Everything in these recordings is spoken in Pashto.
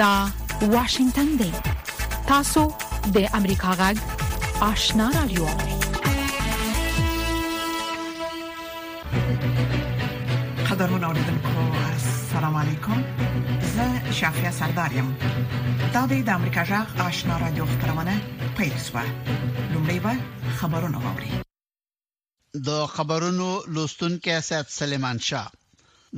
دا واشنگتن دی تاسو د امریکا غږ آشنا رادیو قدرمن اوریدونکو السلام علیکم زه شافیا سردار یم دا د امریکا جغ آشنا را دوه خبرونه پیل شوه لومړی به خبرونه واوري د خبرونو لوستونکو سید سلیمان شاه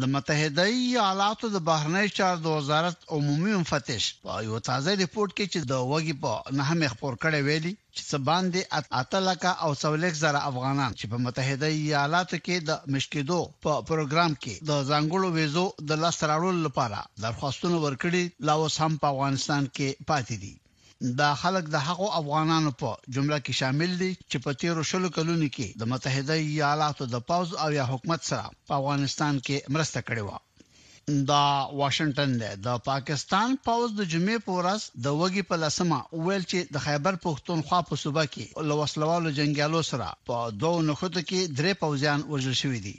د متحده ایالاتو د بهرنی چار د وزارت عمومي مفتش په یو تازه ریپورت کې چې د وګي په نهمه خبر کړي ویلي چې څه باندې اته لکه او څولېښت زره افغانان چې په متحده ایالاتو کې د مېشت کېدو په پروګرام کې د ځانګړو ویزو د لاسته راوړلو لپاره درخواستونه ورکړي، لا اوس هم په افغانستان کې پاتې دي. دا خلک د هغو افغانانو په جمله کې شامل دي چې په تېرو شلو کلونو کې د متحده ایالاتو د پوځ او یا حکومت سره په افغانستان کې مرسته کړې وه. دا واشنگټن دی د پاکستان پوز د جمعې په ورځ د وګي په لسمه ویل چې د خیبر پښتونخوا په صوبه کې لوسلوالو جنگیالو سره په دوو نخوتو کې درې پوزیان وژل شوې دي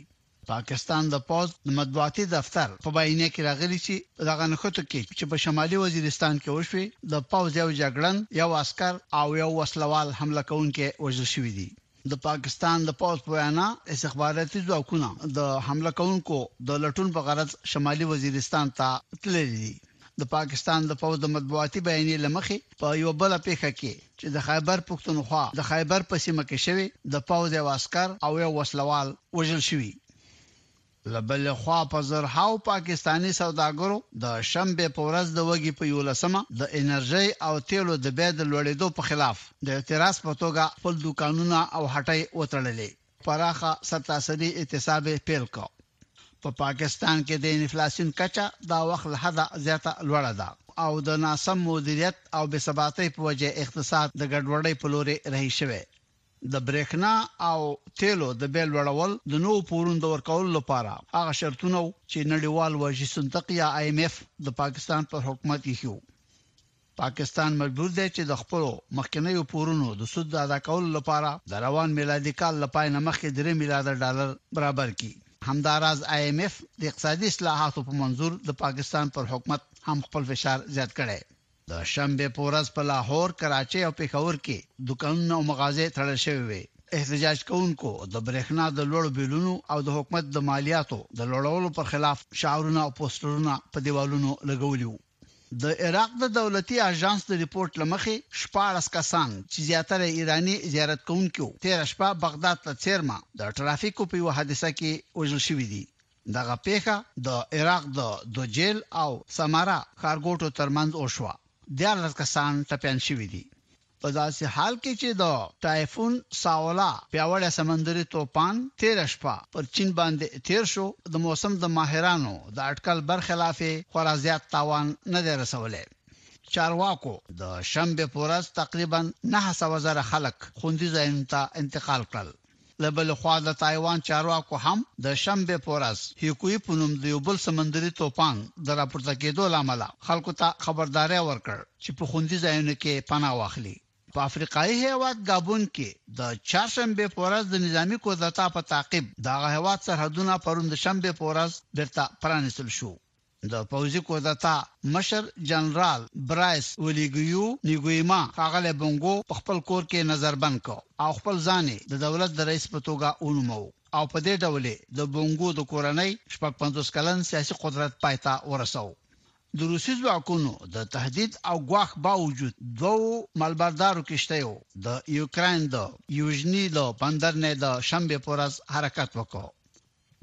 پاکستان د پوز د مطبوعاتي دفتر په بیانیه کې راغلي چې دغه نخوتو کې چې په شمالي وزیرستان کې وشوي د پوز یو جګړن یو عسكر او یو وسلوال حمله کوونکې وژل شوې دي د پاکستان د پوځ په وینا استخباراتي ځواکونه د حمله کوونکو د لټون په غرض شمالي وزیرستان ته تللي دي د پاکستان د پوځ د مطبوعاتي بیانیې لمخې په یو بل پیښه کې چې د خیبر پښتونخوا د خیبر په سیمه کې شوی د پوځ یو عسكر او یو وسلوال وژل شوی له بلې خوا په زرهاو پاکستاني سوداګرو د شنبې په ورځ د وږي په یولسمه د انرژۍ او تېلو د بیې د لوړېدو په خلاف د اعتراض په توګه خپل دوکانونه او هټۍ وتړلې پراخه سرتاسري اعتصاب یې پیل کړ. په پاکستان کې د انفلاسیون کچه دا وخت له حده زیاته لوړه ده او د ناسم مدیریت او بې ثباتۍ په وجه اقتصاد د ګډوډۍ په لورې رهي شوی. د برېښنا او تېلو د بیه لوړول د نوو پورونو د ورکولو لپاره هغه شرطونه وو چې نړیوال وحشي صندوق یا آی ایم ایف د پاکستان پر حکومت ایښي وو. پاکستان مجبور دی چې د خپلو مخکنیو پورونو د سود د ادا کولو لپاره د روان میلادي کال له پای نه مخکې درې میلیارده ډالر برابر کړي. همداراز آی ایم ایف د اقتصادي اصلاحاتو په منظور د پاکستان پر حکومت هم خپل فشار زیات کړی. د شنبې په ورځ په لاهور، کراچۍ او پېښور کې دوکانونه او مغازې تړل شوې وې. احتجاج کوونکو د برېښنا د لوړو بیلونو او د حکومت د مالیاتو د لوړولو پر خلاف شعارونه او پوسټرونه په دیوالونو لګولي وو. د عراق د دولتي اژانس د رپورټ له مخې، شپاړس کسان چې زیاتره یې ایراني زیارت کوونکي وو، تېره شپه بغداد ته څېرمه د ټرافیکو په یوه حادثه کې وژل شوي دي. دغه پېښه د عراق د دوجیل او سمره ښارګوټو ترمنځ وشوه. دیارلس کسان ټپیان شوي دي. په داسې حال کې چې د ټایفون ساولا پیاوړی سمندري توپان تېره شپه پر چین باندې تېر شو، د موسم د ماهرانو د اټکل برخلاف یې خورا زیات تاوان نه دی رسولی. چارواکو د شنبې په ورځ تقریباً نهه سوه زره خلک خوندي ځایونو ته انتقال کړل. له بلې خوا د تایوان چارواکو هم د شنبې په ورځ هیکوي په نوم د یو بل سمندري توپان د راپورته کېدو له امله خلکو ته خبرداری ورکړ چې په خوندي ځایونو کې پناه واخلي. په افریقایي هېواد ګابون کې د چهارشنبې په ورځ د نظامي کودتا په تعقیب د هغه هېواد سرحدونه پرون د شنبې په ورځ بېرته پرانیستل شو. د پوځي کودتا مشر جنرال برایس ولیګیو نیګویما ښاغلی بونګو په خپل کور کې نظربند کړ او خپل ځان یې د دولت د رئیس په توګه ونوموه او په دې ډول یې د بونګو د کورنۍ شپږ پنځوس کلن سیاسي قدرت پای ته ورسوه. د روسي ځواکونو د تهدید او ګواښ باوجود دوو ملبردارو کښتیو د یوکراین د یوژني له بندر نه د شنبې په ورځ حرکت وکړ.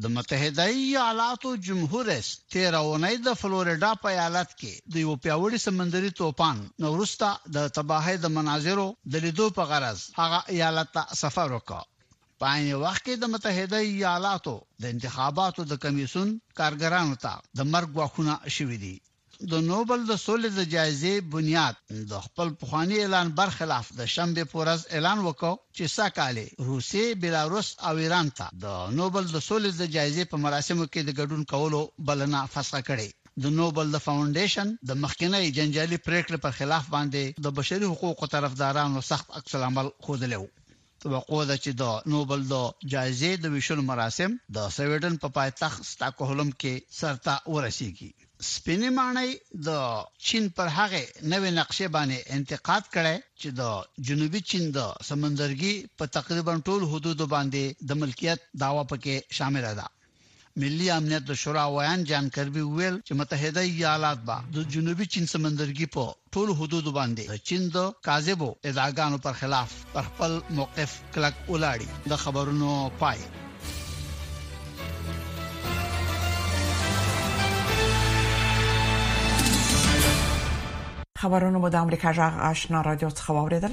د متحده ایالاتو جمهور رئیس تېره اونۍ د فلوریډا په ایالت کې د یوه پیاوړي سمندري توپان نه وروسته د تباهۍ د مناظرو د لیدو په غرض هغه ایالت ته سفر وکړ. په عین وخت کې د متحده ایالاتو د انتخاباتو د کمېسیون کارګرانو ته د مرګ ګواښونه شوي دي. د نوبل د سولې د جایزې بنیاد د خپل پخواني اعلان برخلاف د شنبې په ورځ اعلان وکړ چې سږ کال یې روسیې، بلاروس او ایران ته د نوبل د سولې د جایزې په مراسمو کې د ګډون کولو بلنه فسخه کړې. د نوبل د فاونډېشن د مخکینۍ جنجالي پرېکړې پر خلاف باندې د بشري حقوقو طرفدارانو سخت عکس العمل ښودلی و. توقع ده چې د نوبل د جایزې د ویشلو مراسم د سویډن په پایتخت ستاکهولم کې سرته ورسیږي. سپینې ماڼۍ د چین پر هغې نوې نقشې باندې انتقاد کړی چې د جنوبي چین د سمندرګي په تقریبا ټولو حدودو باندې د ملکیت دعوه پکې شامله ده. ملي امنیت د شورا ویاند جان کربي وویل چې متحده ایالات به د جنوبي چین سمندرګي په ټولو حدودو باندې د چین د کاذبو ادعاګانو پر خلاف پر خپل موقف کلک ولاړی د خبرونو پای خبرونه مو د امریکا جغ آشنا رادیو څخه واوریدل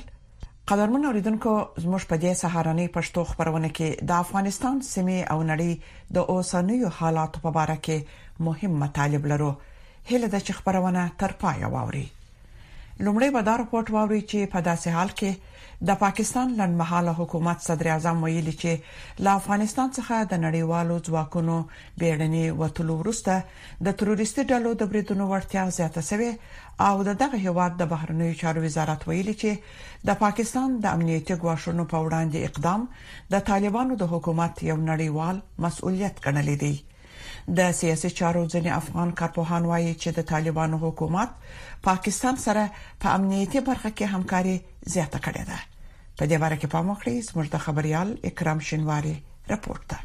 قدرمن اوریدونکو زموږ په دې سهارنۍ پښتو خبرونه کې د افغانستان سیمه او نړۍ د اوسنیو حالاتو په اړه کې مهم مطالب لرو هله د چې خبرونه تر پای واوري لومړی به دا رپورت واوري چې په داسې حال کې د پاکستان لنډمحاله حکومت صدر اعظم ویلي چې له افغانستان څخه د نړیوالو ځواکونو بیړني وټلو ورسته د تروریستي ډلو د بریدونو وړتیا زیاته شوې او د دغه هیواد د بهرنیو چارو وزارت ویلي چې د پاکستان د امنیتي ګواښونو په وړاندې اقدام د طالبانو د حکومت یو نړیوال مسؤلیت ګڼل دی د سیاسي چارو ځینې افغان کارپوهان وایي چې د طالبانو حکومت پاکستان سره په امنیتي برخه کې همکاري زیاته کړې ده په دې اړه کې پام وکړئ زموږ د خبريال اکرام شینواری رپورت ده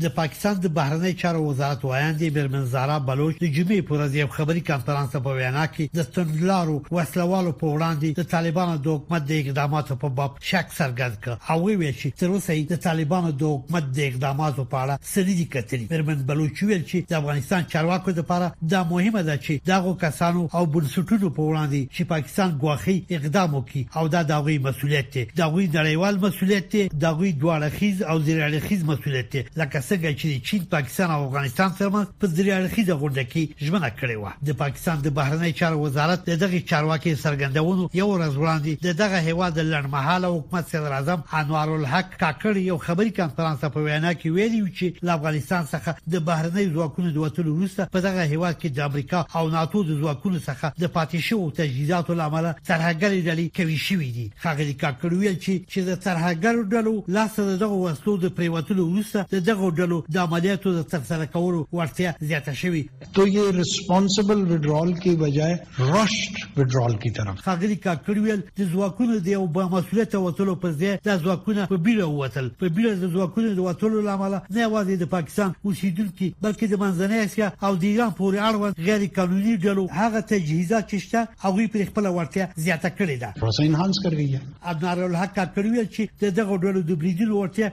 د پاکستان د بهرنیو چارو وزارت ویاندې میرمن زارا بلوچ د جمعې پر ورځ یو خبري کانفرنس ته په وینا کې د توندلارو وسلوالو په وړاندې د طالبانو د حکومت د اقداماتو په باب شک څرګند کړ او ویل چې تر اوسه یې د طالبانو د حکومت د اقداماتو په اړه څه نه دي کتلي میرمن بلوچ ویل چې د افغانستان چارواکو لپاره دا مهمه ده چې دغه کسانو او بنسټونو په وړاندې چې پاکستان ګواښي اقدام وکړي او دا د هغوی مسولیت دی، د هغوی نړیوال مسولیت دی، د هغوی دوه اړخیز او درې اړخیز مسولیت دی، لکه څنګه چې د چین، پاکستان او افغانستان ترمنځ په درې اړخیزه غونډه کې ژمنه کړې وه. د پاکستان د بهرنیو چارو وزارت د دغې چارواکې څرګندونو یوه ورځ وړاندې د دغه هېواد له لنډمهاله حکومت صدراعظم انوارالحق، کاکړ یو خبري کنفرانس ته په وینا کې ویلي و چې له افغانستان څخه د بهرنیو ځواکونو د وتلو وروسته په دغه هېواد کې د امریکا او ناتو د ځواکونو څخه د پاتې شوو تجهیزاتو له امله ترهګرې ډلې قوي شوې دي ښاغلي کاکړ ویل چې چې د ترهګرو ډلو لاسته د دغو وسلو د پریوتلو وروسته د دغو ډلو د عملیاتو د ترسره کولو وړتیا زیاته شوې تو یې ریسپانسبل وډرال کې بجای رشډ وډرال کې طرف. ښاغلي کاکړ ویل چې ځواکونو د یو با مسولیته وتلو پر ځای دا ځواکونه په بیړه ووتل په بیړه د ځواکونو د وتلو له امله نه یوازې د پاکستان اوسیدونکي بلکې د منځنۍ اسیا او د ایران پورې اړوند غیر قانوني ډلو هغه تجهیزات چې شته هغوی پرې خپله وړتیا زیاته کړې ده. پروسه انهانس کړ ګي عدنان الحق کاکړ ویل چې د دغو ډلو د بریدونو وړتیا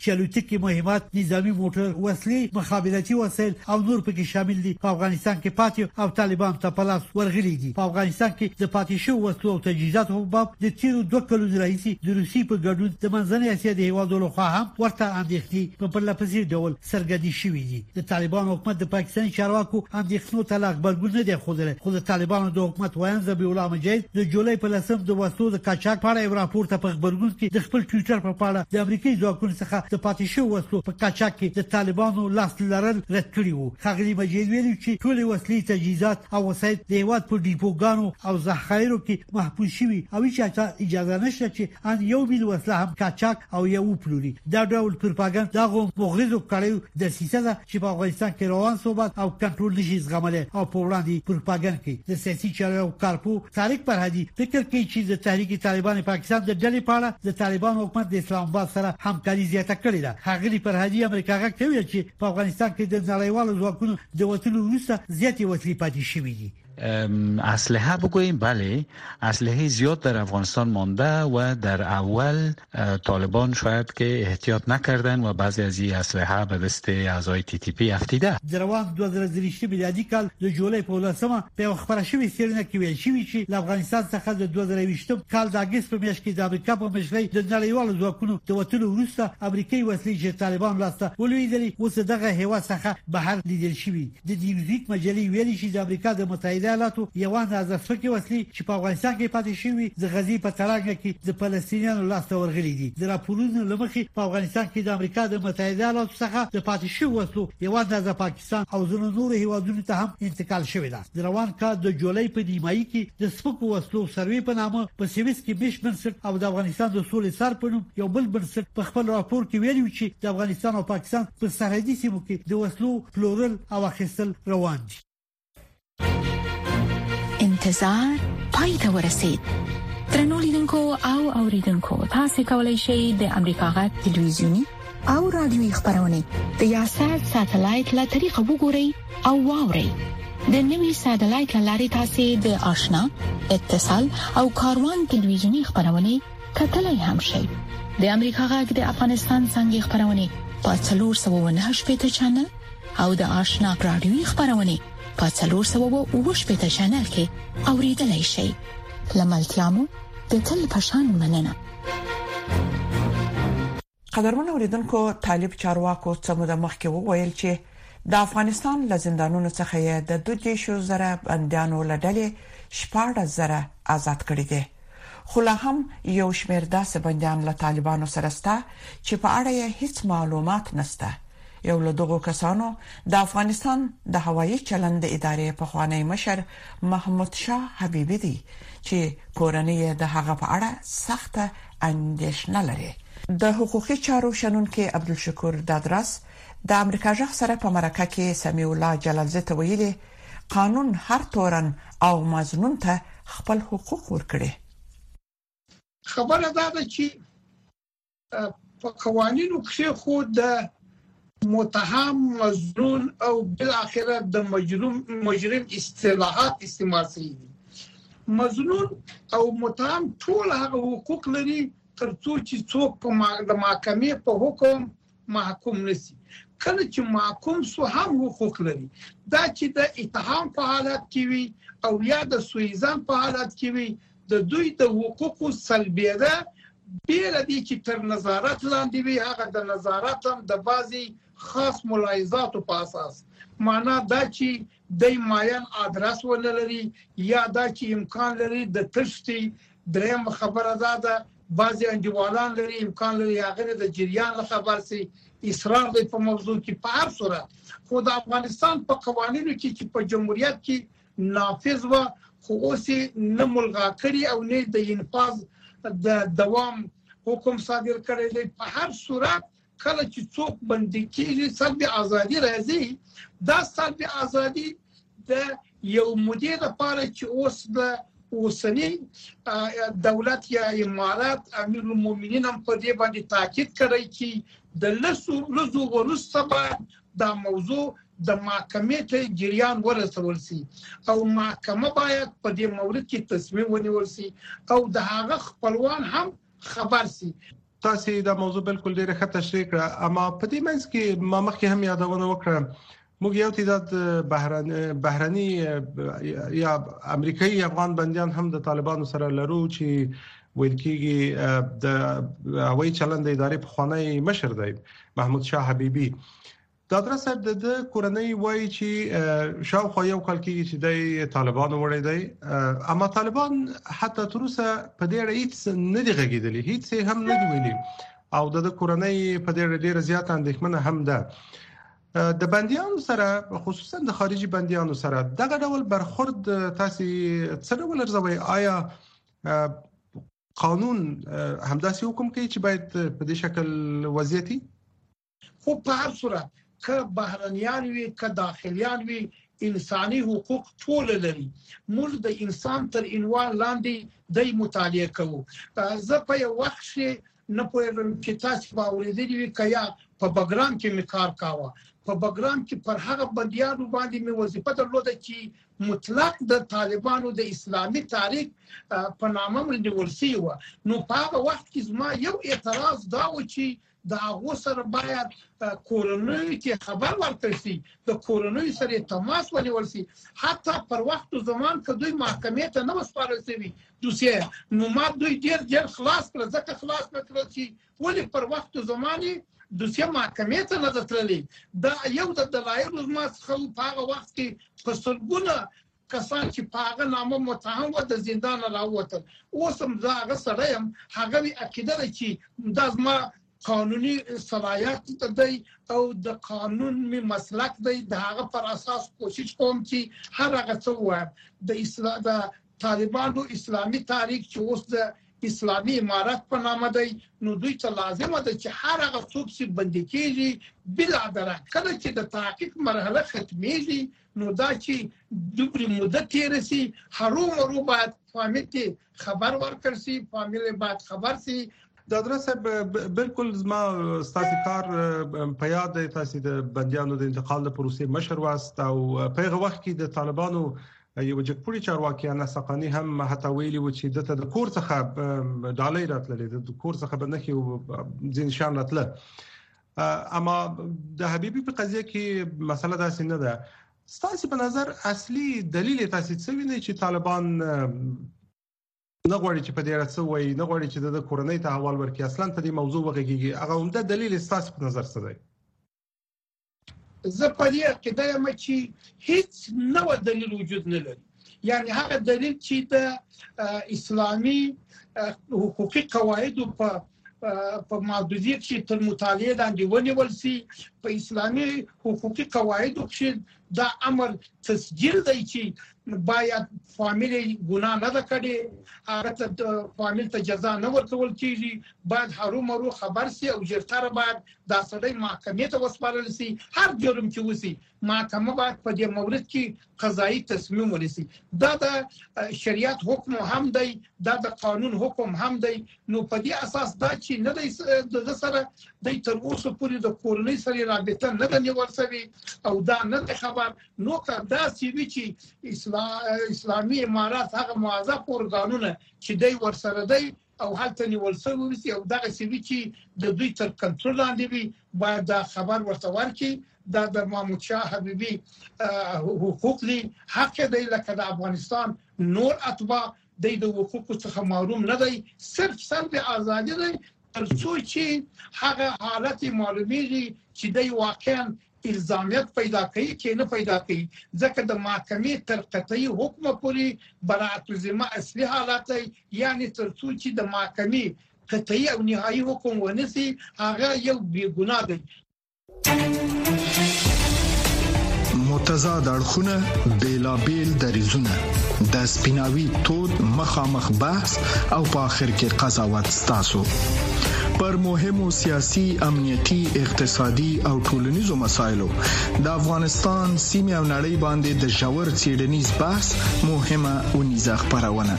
چې الوتکې، مهمات، نظامي موټر، وسلې، مخابراتي وسایل او نور په کې شامل دي، په افغانستان کې پاتې او طالبانو ته په لاس ورغلي دي. په افغانستان کې د پاتې شوو وسلو او تجهیزاتو په باب د تېرو دوه کلونو راهیسې د روسیې په ګډون د منځنۍ اسیا د هېوادو له خوا هم ورته اندېښنې په پرلهپسې ډول څرګندې شوې دي. د طالبانو حکومت د پاکستاني چارواکو اندېښنو ته لا غبرګون نه دی ښودلی، خو د طالبانو د حکومت ویاند ذبیح الله مجاهد د جولای په لسم د وسلو د قاچاق په اړه یو راپور ته په غبرګون کې د خپل ټویټر په پاڼه د امریکایي ځواکونو څخه د پاتې شوو وسلو په قاچاق کې د طالبانو لاس لرل رد کړي وو. ښاغلي مجاهد ویلي، چې ټولې وسلې، تجهیزات او وسایط د هېواد په ډیپوګانو او ذحخایرو کې محفوظ شوي او هیچا ته اجازه نشته، چې ان یو میل وسله هم قاچاق او یا وپلوري دا ډول پروپاګند د هغو مغرضو کړیو دسیسه ده چې په افغانستان کې روان ثبات او کنټرول نشي زغملی او په وړاندې پروپاګند کوي د سیاسي چارو کارپو طارق فرهادي فکر کوي چې د تحریک طالبان پاکستان د ډلې په اړه د طالبان حکومت د اسلام آباد سره همکاري زیاته کړې ده ښاغلي فرهادي امریکا غږ ته ویل چې په افغانستان کې د نړیوالو ځواکونو د وتلو وروسته زیاتې وسلې پاتې شوې دي اسلحه بگوییم بله اسلحه زیاد در افغانستان مانده و در اول طالبان شاید که احتیاط نکردن و بعضی از این اسلحه به دست اعضای تی تی پی افتیده در روان 2023 میلادي کال د جولای په ولسمه په یو خبره شوې سیرنه کې ویل شوی چې له افغانستان څخه د 2020 کال د اگست په میاشت کې د امریکا په مشرۍ د نړیوالو ځواکونو د وتلو وروسته امریکایي وسلې چې طالبان لاسته ولویدلې اوس دغه هوا څخه بهر لیدل شوی د نیوز ویک مجلې ویلي چې د امریکا د متحده ایالاتو یوه اندازه سپکې وسلې چې په افغانستان کې پاتې شوي د غزې په تړانګه کې د فلسطینیانو لاس ته ورغلي دي د راپورونو له مخې په افغانستان کې د امریکا د متحده ایالاتو څخه د پاتې شوو وسلو یوه اندازه پاکستان او ځینو نورو هیوادونو ته هم انتقال شوې ده د روان کال د جولای په نیمایي کې د سپکو وسلو سروې په نامه په سویس کې مش بنسټ او د افغانستان د سولې سر په نوم یو بل بنسټ په خپل راپور کې ویلي چې د افغانستان او پاکستان په سرحدي سیمو کې د وسلو پلورل او اخیستل روان دي انتظار پای ته ورسید ترنو لیدونکو او اوریدونکو تاسو کولی شئ د امریکا غا ټلویزیونی او رادیوي خبرونه د یاشر ساتلایت له طریقو وګورئ او واورئ د نوي ساتلایت لارې تاسو د آشنا اتصال او کاروان ټلویزیونی خبرونه کتلای هم شئ د امریکا غږ د افغانستان څنګه خبرونه په 308 پټ چنل او د آشنا رادیوي خبرونه په 308 پټ چنل کې اوریدلای شئ لملتيامو د تل پشان مننه قدرمن اوریدونکو طالب چارواکو څه موده مخکې وویل چې د افغانستان له زندانونو څخه یې د 23000 زره بندیانو له ډلې 14 زره آزاد کړي دي خو لا هم یو شمېر داسې بندیان له طالبانو سره سته چې په اړه یې هیڅ معلومات نشته یو له دغو کسانو د افغانستان د هوایي چلند ادارې په خوانی مشر محمود شاه حبيبي دی چې کورنۍ د هغه په اړه سخته اندېښنه لري د حقوقي چارو شنونکي عبدالشکور دادراس د امریکا جغ سره په مرکه کې سمیع الله جلالزی ته ویلي قانون هر تورن او مزنون ته خپل حقوق ورکړي خبره دا ده چې په قوانینو کې خو د متهم، مظنون او بالاخره د مجرم مجرم اصطلاحات استعمال شوي دي مظنون او متهم ټول هغه حقوق لري ترڅو چې څوک په ما د محکمې په حکم محکوم نسی کله چې محکوم سو هم حقوق لري دا چې د اتهام په حالت کې وي او یا د سویزان په حالت کې وي د دوی د حقوقو سلبیده بې له دې چې تر نظارت لاندې وي هغه د نظارت هم د بعضی خاص ملاحظاتو په اساس معنا دا چې د ماین ادرس ونه لري یا دا چې امکان لري د تشتي دریم خبره دا ده بعضی انډیوالان لري امکان لري هغه د جریان له خبر سي اصرار دی په موضوع کې په هر صورت خو د افغانستان په قوانینو کې چې په جمهوریت کې نافذ وه خو اوس یې نه ملغا کړي او نه د انفاذ د دوام حکم صادر کړی دی په هر صورت کله چې څوک بندي کیږي سلب ازادي راځي دا سلب ازادي د یو مودې لپاره چې اوس د اوسنی دولت یا امارات امیر المؤمنین هم په دې باندې تاکید کړی چې د لسو ورځو وروسته به دا موضوع د محکمې ته جریان ورسول سي او محکمه باید په دې مورد کې تصمیم ونیول سي او د هغه خپلوان هم خبر سي تاسو دا موضوع بالکل ډیره ښه تشریح کړه اما په دې منځ کې ما مخکې هم یادونه وکړه موږ یو تعداد بهرني بهرني یا امریکایي افغان بنديان هم د طالبانو سره لرو چې ویل کېږي د هوایي چلند د ادارې په خوانی مشر دی محمود شاه حبيبي دادرا صاحب د د کورنۍ وایي چې شاوخوا یو کال کېږي چې د طالبانو وړي دی اما طالبان حتی تر اوسه په دې اړه هیڅ نه دی غږیدلی هیڅ هم نه دی ویلي او د کورنۍ په دې اړه ډیره زیاته اندېښمنه هم ده د بنديانو سره خصوصا د خارجي بنديانو سره دغه ډول برخورد تاسو څه ډول ارزوي آیا قانون همداسې حکم کوي چې باید په دې شکل وضعیتي خو په هر صورت که بهرنیان وي که داخلیان وي انساني حقوق ټول لري موږ د انسان تر عنوان لاندې د مطالعه کوو زه په یو وخت کې نه پوهېږم چې تاسو به اورېدلي وي که یا په بګرام کې مې کار کاوه په بګرام کې پر هغه بندیانو باندې مې وظیفه درلوده چې مطلق د طالبانو د اسلامي تاریخ په نامه مې نیول شوي وه نو په هغه وخت کې زما یو اعتراض دا و چې د هغو سره باید کورنۍ ته خبر ورکړ شي د کورنۍ سره تماس ونیول شي حتی پر وخت زمان که دوی محکمې ته نه وسپارل شوي دوسیه نو ما دوی ډیر ډیر خلاص کړ ځکه خلاص نه کړل چې ولې پر وخت زمانه دوسیه محکمې ته نه ده تللې دا یو د دلایلو زما څخه په هغه وخت کې په سلګونه کسان چې په هغه نامه متهم و د زندان راووتل اوس هم زه هغه سړی یم هغه وی عقیده ده چې دا زما قانوني صلاحیت دی او د قانون می مسلک دی د هغه پر اساس کوشش کوم چې هر هغه څه وایم د اسلام د طالبانو اسلامي تحریک چې اوس د اسلامي امارت په نامه دی نو دوی ته لازمه ده چې هر هغه څوک چې بندي کیږي بلا دره کله چې د تحقیق مرحله ختمیږي نو دا چې دوبري مدت تیر سي هرو مرو باید فامیل ته خبر ورکړ سي فامیل باید خبر سي دادرا صاحب بالکل زما ستاسو کار په یاد دی تاسو د بندیانو د انتقال د پروسې مشر واست او په هغه وخت کې د طالبانو یو جګپوړي چارواکي انا سقانی هم حتی ویلي و چې دته د کور څخه ډالۍ راتللې د کور څخه به نه کیو ځین شان راتله اما د حبيبي په قضيه کې مسله داسې نه ده ستاسو په نظر اصلي دلیل تاسو څه وینئ چې طالبان نه غواړي چې په دې اړه څه وایي نه غواړي چې د کورنۍ ته حوال ورکړي اصلا په دې موضوع وغږیږي هغه هم د دلیل ستاسو په نظر څه دی زه په دې عقیده یم چې هیڅ نو دلیل وجود نه لري یعنی هغه دلیل چې د اسلامي حقوقي قواعدو په په محدودیت کې تر مطالعه لاندې ونیول شي په اسلامي حقوقي قواعدو کې دا امر تسجیل دی چې باید فامیل ګناه نه ده کړې هغه ته فامیل ته جزا نه ورکول کیږي باید هرو مرو خبر سي او ژرتر باید دا سړی محکمې ته وسپارل سي هر جرم چې وسی محکمه باید په دې مورد کې قضایي تصمیم ونیسي دا د شریعت حکم هم دی دا د قانون حکم هم دی نو په دې اساس دا چې نه دی دغه سره د تر اوسه پورې د کورنۍ سره رابطه نه ده نیول شوې او دا نه ده خبر نو که دا سی وی چې اسلامي امارات هغه موظف ارګانونه چې دی ورسره دی او هلته نیول شوی وي او دغه سی وی چې د دوی تر کنټرول لاندې وي باید دا خبر ورته ورکړي دا د محمود شاه حبيبي حقوق دي حق دی لکه د افغانستان نور اتباع دی د حقوقو څخه معروم نه دی صرف سر د ازادي دی تر څو چې هغه حالت معلومیږي چې دی واقعا الزامیت پیدا کوي کې نه پیدا کوي ځکه د محکمې تر قطعي حکم پورې برائت الذمه اصلي حالت دی یعنی تر څو چې د محکمې قطعي او نهایی حکم ونسی هغه یو بیګناه دی متضاد اړخونه بیلابیل دریزونه د سپیناوي تود مخامخ بحث او په اخر کې قضاوت ستاسو پر مهمو سیاسي امنیتي اقتصادي او ټولنیزو مسایلو د افغانستان سیمه او نړۍ باندې د جوړ چیډنیز بحث مهمه او نيزه خبرونه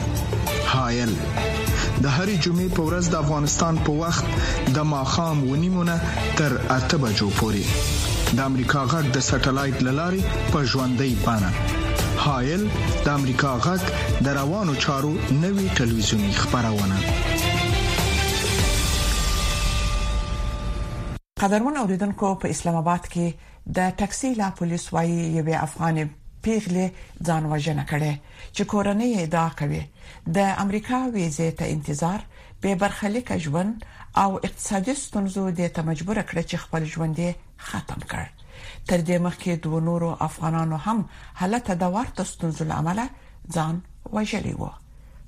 هایل د هرې جمعې په ورځ د افغانستان په وخت د ماخام ونیمونه تر اته بجو پورې د امریکا غږ د سټلایټ لاري په ژوندۍ بانه هایل د امریکا غږ د روانو چارو نوي ټلویزیونی خبرونه قدرمن اوریدونکو په اسلام آباد کې د ټاکسي لا پولیس وايي یو افغان پیغله ځان وژنه کړې چې کورنۍ یې ادعا کوي د امریکا ویزې ته انتظار، بې برخلیکه ژوند او اقتصادي ستونزو دې ته مجبور کړ چې خپل ژوند یې ختم کړ. تر دې مخکې دوه نورو افغانانو هم هلته د ورته ستونزو له امله ځان وژلی و.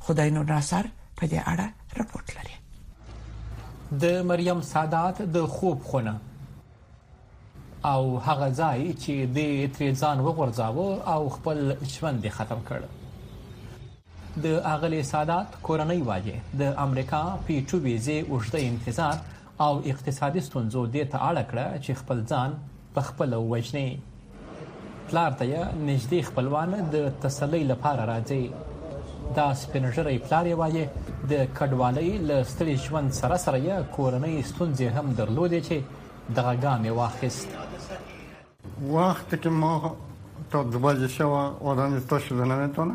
خدای نور ناصر په دې اړه رپورټ لري. د مریم سادات د خوب خونه او هغه ځای چې دې ترې ځان وغورځاوه او خپل ژوند یې ختم کړ. د اغلې سادات کورنۍ وايي د امریکا پی ټو ویزې اوږده انتظار او اقتصادي ستونزو دې ته اړه کړه چې خپل ځان په خپله ووژني. پلار ته یې نږدې خپلوان د تسلۍ لپاره راځي. دا سپین ږیری پلار یې وایي د کډوالۍ له ستړي ژوند سره سره یې کورنۍ ستونزې هم درلودې چې دغه ګام یې واخیست. وقتی که ما تا دبی شوه آدمی تاشو زنه میتونه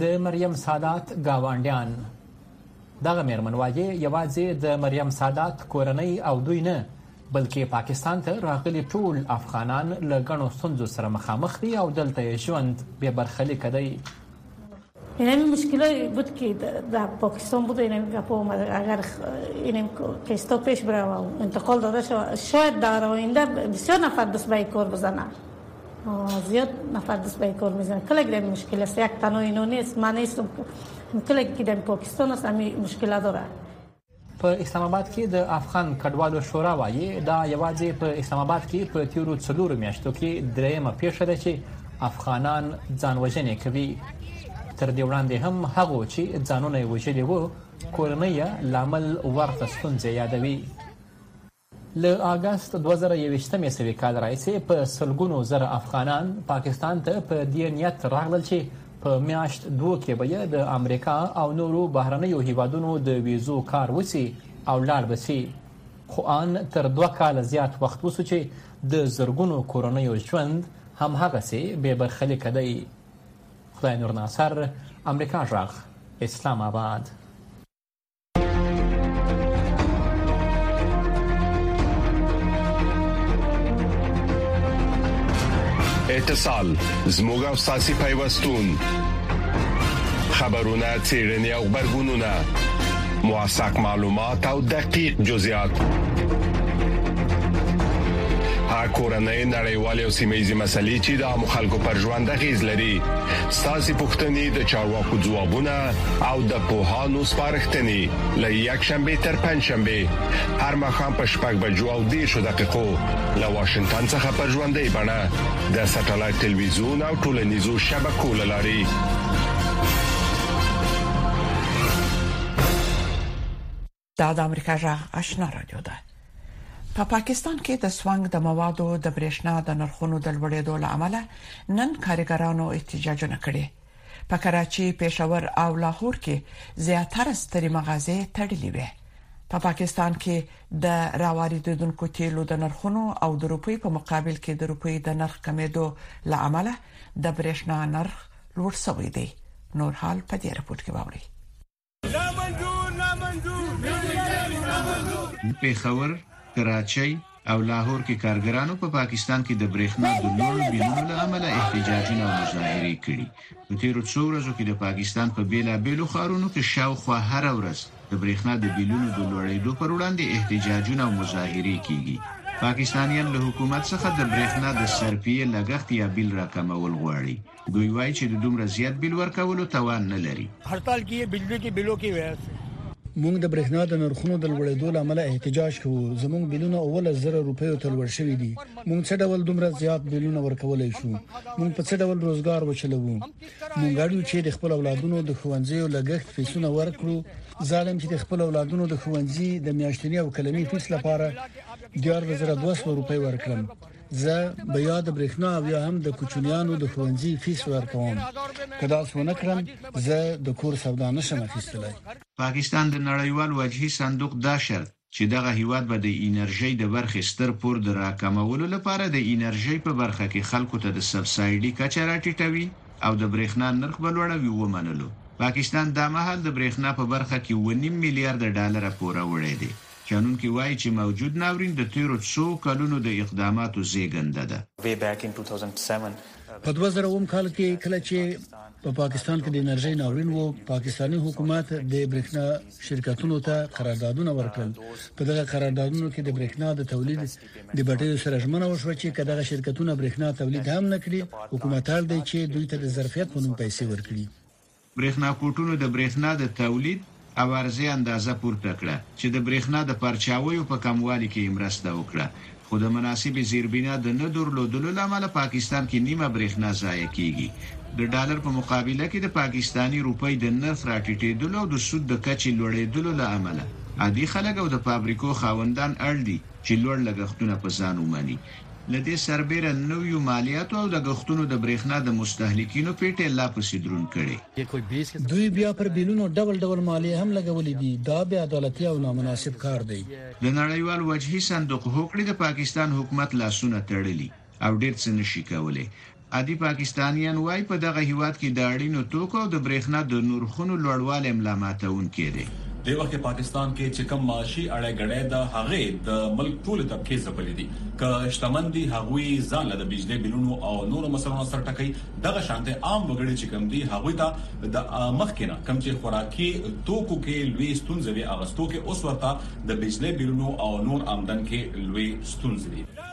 د مریم سادات گاوانډیان دغه مېرمن وايي یوازې د مریم سادات کورنۍ او دوی نه بلکې پاکستان ته راغلي ټول افغانان له غنو ستونزو سره مخامخ دي او دلته یې ژوند به برخلیک دی اینم مشکلی بود که در پاکستان بود اینم گپ اومد اگر اینم کیستا پیش بره و انتقال داده شود شاید در آینده بسیار نفر دست به کار بزنه زیاد نفر دست به کار میزنه کله گره مشکل است یک تنها اینو نیست من نیستم کله که در پاکستان است همین مشکل داره په اسلام آباد کې د افغان کډوالو شورا وایي دا یوازې په اسلام آباد کې په تیرو څلورو میاشتو کې درېیمه پیښه ده چې افغانان ځان وژنې کوي تر دې وړاندې هم هغه چې ځانونه وژلي وو کورنۍ لامل ورته ستونزې یادوي له اګست دوه زره یوویشت عیسوي کال راهیسې په سلګونو زره افغانان پاکستان ته په دې نیت راغلل چې په میاشت دوه کې به یې د امریکا او نورو بهرنیو هیوادونو د ویزو کار وسی او لاړ بسی خو ان تر دوه کال زیات وخت وسو چې د زرګونو کورنیو ژوند هم هغه سي بې برخلیک دی خدای نور ناصر امریکا ژغ اسلام آباد اتصال زموږ او ساسي پیوستون خبرونه چیرنی او خبرګونونه موثق معلومات او دقیق جزئیات هغه کورنۍ نړیوالې او سیمېزي مسلې چې د مخالکو پر ژوند غیز لري ساسي پښتنې د چارواکو ځوابونه او د پوهانو سپارښتنې له یک شنبه تر پنځ شنبه هر مخام په شپږ بجو او دیشو دقیقو له واشنگټن څخه پر ژوندۍ بڼه د سټلایټ ټلویزیون او ټولنیزو شبکو لاري دا د امریکا جغ آشنا رادیو ده په پا پاکستان کې د سوانګ د موادو د برېښنا د نرخونو د لوړېدو لامل نن کارګرانو احتجاجونه کړي په کراچي، پېښور او لاهور کې زیاتره ستري مغازې تړلې وي په پاکستان کې د راواردېدونکو تیلو د نرخونو او د روپی په مقابل کې د روپی د نرخ کمیدو لامل د برېښنا نرخ لوړ شوی دی نور حال په دې رپورت کې ووري پېښور، کراچۍ او لاهور کې کارګرانو په پاکستان کې د برېښنا د لوړو بیلونو له امله احتجاجونه او مظاهرې کړي په تیرو څو ورځو کې د پاکستان په بیلابیلو ښارونو کې شاوخوا هر ورځ د برېښنا د بیلونو د لوړېدو پر وړاندې احتجاجونه او مظاهرې کیږي پاکستانیان له حکومت څخه د برېښنا د سرپیې لګښت یا بیل راکمول غواړي دوی وایي چې د دومره زیات بیل ورکولو توان نه لري. هړتال کې بجلی کې بیلو کې ویاس مونږ د برېښنا د نرخونو د لوړېدو لامل احتجاج کوو زمونږ بلونه اول زره روپیو ته لوړ شوی دي مونږ څه ډول دومره زیات بلونه ورکولای شو مونږ په څه ډول روزګار وچلو مونږ اړیو چې د خپل اولادونو د خوندزي او لګښت فیسونه ورکړو ظالم چې د خپل اولادونو د خوندزي د میاشتنی او کلنی فیس لپاره 12200 روپۍ ورکړم زه به یا د برېښنا او یا هم د کوچنیانو د ښوونځي فیس ورکوم که دا څونه کړم زه د کور سودا نشم اخیستلای پاکستان د نړیوال وجهي صندوق دا شرط چې دغه هیواد به د انرژۍ د برخې ستر پور د راکمولو لپاره د انرژۍ په برخه کې خلکو ته د سبسایډي کچه راټیټوي او د برېښنا نرخ به لوړوي ومنلو پاکستان دا مهال د برېښنا په برخه کې اوه نیم میلیارد ډالر پوروړی دی شنونکي وايي چې موجود ناورین د تېرو څو کلونو د اقداماتو زېږنده ده. په دوه زره اووم کال کې کله چې په پاکستان کې د انرژۍ ناورین وو، پاکستاني حکومت د برېښنا شرکتونو ته قراردادونه ورکړل. په دغه قراردادونو کې د برېښنا د تولید د بټیو سره ژمنه وشوه چې که دغه شرکتونه برېښنا تولید هم نه کړي، حکومت اړ دی چې دوی ته د ظرفیت په نوم پیسې ورکړي. برېښناکوټونو د برېښنا د تولید او عرضې اندازه پورته کړه، چې د برېښنا د پرچاویو په کموالي کې یې مرسته وکړه، خو د مناسبې زیربنا د نه درلودلو له امله پاکستان کې نیمه برېښنا ضایع کېږي. د ډالر په مقابله کې د پاکستاني روپۍ د نرخ راټیټېدلو او د سود د کچې لوړېدلو له امله عادي خلک او د فابریکو خاوندان اړ دي، چې لوړ لګښتونه په ځان ومني. له دې سربېره نویو مالیاتو او لګښتونو د برېښنا د مستهلکینو پېټی لا پسې دروند کړی. دوی بیا پر بیلونو ډول ډول مالیې هم لګولې دي، دا بې عدالتي او نامناسب کار دی. د نړیوال وجهي صندوق هوکړې د پاکستان حکومت لاسونه تړلي او ډېر څه نه شي کولی. عادي پاکستانیان وايي، په دغه هېواد کې د اړینو توکو او د برېښنا د نرخونو لوړوالی ملا ماتوونکی دی. دې وخت کې پاکستان کې چې کوم معاشي اړی ګړی ده هغې د ملک ټولې طبقې ځپلې دي. که شتمن دي هغوي ځان له د بجلې بلونو او نورو مسلو نه سر ټکوي دغه شانتې عام وګړي چې کوم دي هغوي ته د مخکې نه کوم چې خوراکي توکو کې لوي ستونزې وې اغستو کې اوس ورته د بجلې بلونو او نور آمدن کې لوي ستونزې دي.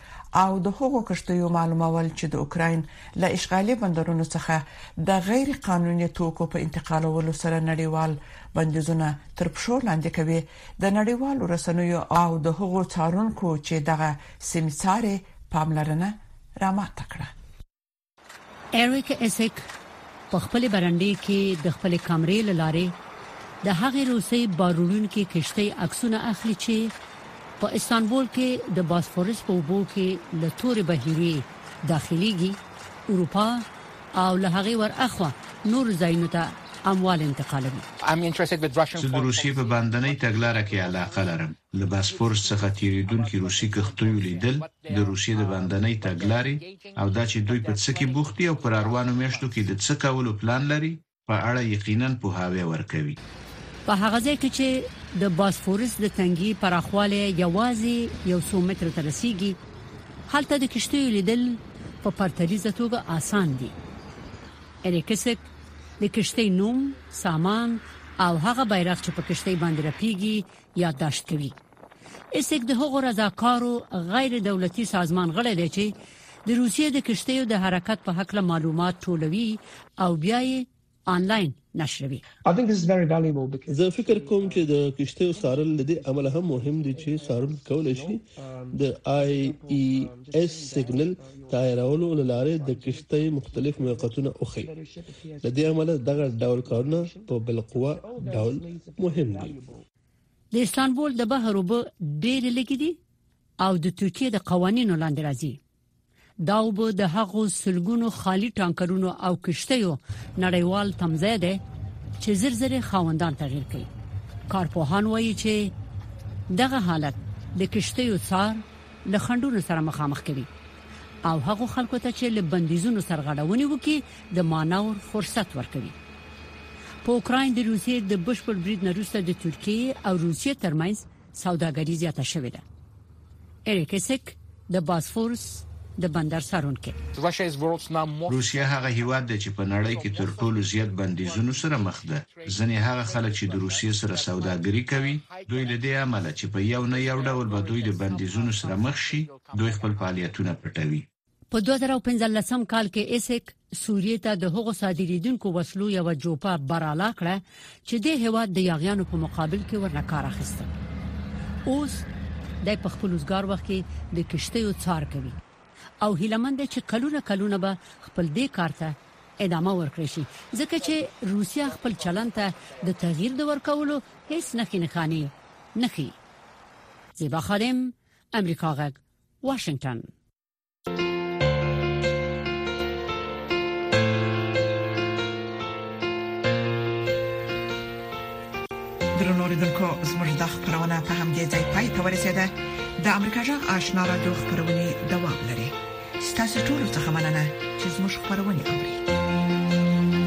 او د هغو کښتیو معلومول چې د اوکراین له اشغالي بندرونو څخه د غیر قانوني توکو په انتقالولو سره نړیوال بندیزونه تر پښو لاندې کوي د نړیوالو رسنیو او د هغو څارونکو چې دغه سیمه څاري پاملرنه رامات کړه اریک ایسک په خپل برنډې کې د خپل کمرې لارې د هغې روسي باروړونکو کشتۍ عکسونه اخلي چې په استانبول کې د باسفورس په وبو کې له تورې بهيري داخليږي اروپا او له هغې ور اخوا نور ځایونو ته اموال انتقالوي زه د روسیې په باندنۍ تګلاره کې علاقه لرم له باسفورس څخه تیریدونکو روسي کښتیو لیدل د روسیې د بندنۍ تګلارې او دا چې دوی په څه کې بوخت دي او په راروانو میاشتو کې د څه کولو پلان لري، په اړه یقیناً پوهاوی ورکوي. په هغه ځای کې چې د باسفورس د تنګي پراخوالی یوازې یو څو مترو ته رسیږي، هلته د کښتیو لیدل په پرتلیزه توګه اسان دي. اریکسک د کښتۍ نوم، سامان او هغه بیرغ چې په کښتۍ باندې رپیږي، یادداشت کوي ایسک د هغو رضاکارو غیر دولتي سازمان غړی دی چې د روسیې د کشتیو د حرکت په حق له معلومات ټولوي او بیا یې آنلاین نشروي زه فکر کوم چې د کشتیو څارل لدې عمله هم مهم دي چې څارونکي کولای شي د آی ای اس سیګنل تایرولو لاره د کشتۍ مختلف موقعتونه اوخی لدې عمله دغه ډول کارونه په بل قوه ډول مهم دي د استانبول د بحر وب ډېر لګي دي او د ترکیه د قوانینو لاندې راځي دا وب د هغو سلګونو خالی ټانکرونو او کشتیو نړیوال تمځای دی چې زر زر خاوندان تغیر کوي کارپوهان وایي چې دغه حالت د کشتیو څار لخندونو سره مخامخ کوي او هغو خلکو ته چې له بندیزونو سرغړونې وکړي د مانور فرصت ورکوي په اوکراین د روسیې د بشپړ برید نه وروسته د ترکیې او روسیې ترمنځ سوداګري زیاته شوې ده اریکسک د باسفورس د بندر سرونکو روسیه هغه هیواد دی چې په نړۍ کې تر ټولو زیات بندیزونو سره مخ ده ځنې هغه خلک چې د روسیې سره سوداګري کوي دوی له دې امله چې په یو نه یو ډول به دوی د بندیزونو سره مخ شي دوی خپل فعالیتونه پټوي. په دوه زره او پنځلسم کال کې ایسک سوریې ته د هغو صادریدونکو وسلو یوه جوپه برالا کړه چې دې هیواد د یاغیانو په مقابل کې ورنه کار اخیستل. اوس دی په خپل روزګار وخت کې د کښتیو څار کوي او هیله مند دی چې کلونه کلونه به خپل دې کار ته ادامه ورکړی شي ځکه چې روسیا خپل چلن ته د تغییر د ورکولو هیڅ نښې نښانې نه ښیي. زیبا خادم امریکا غږ واشنگتن درنو لیدونکو زموږ د خبرونه په همدې ځای پای ته ورسیده د امریکا جغ آشنا را دوه خبرونه دوام لري ستاسو ټول څه مننه چې زموږ خبرونه اوري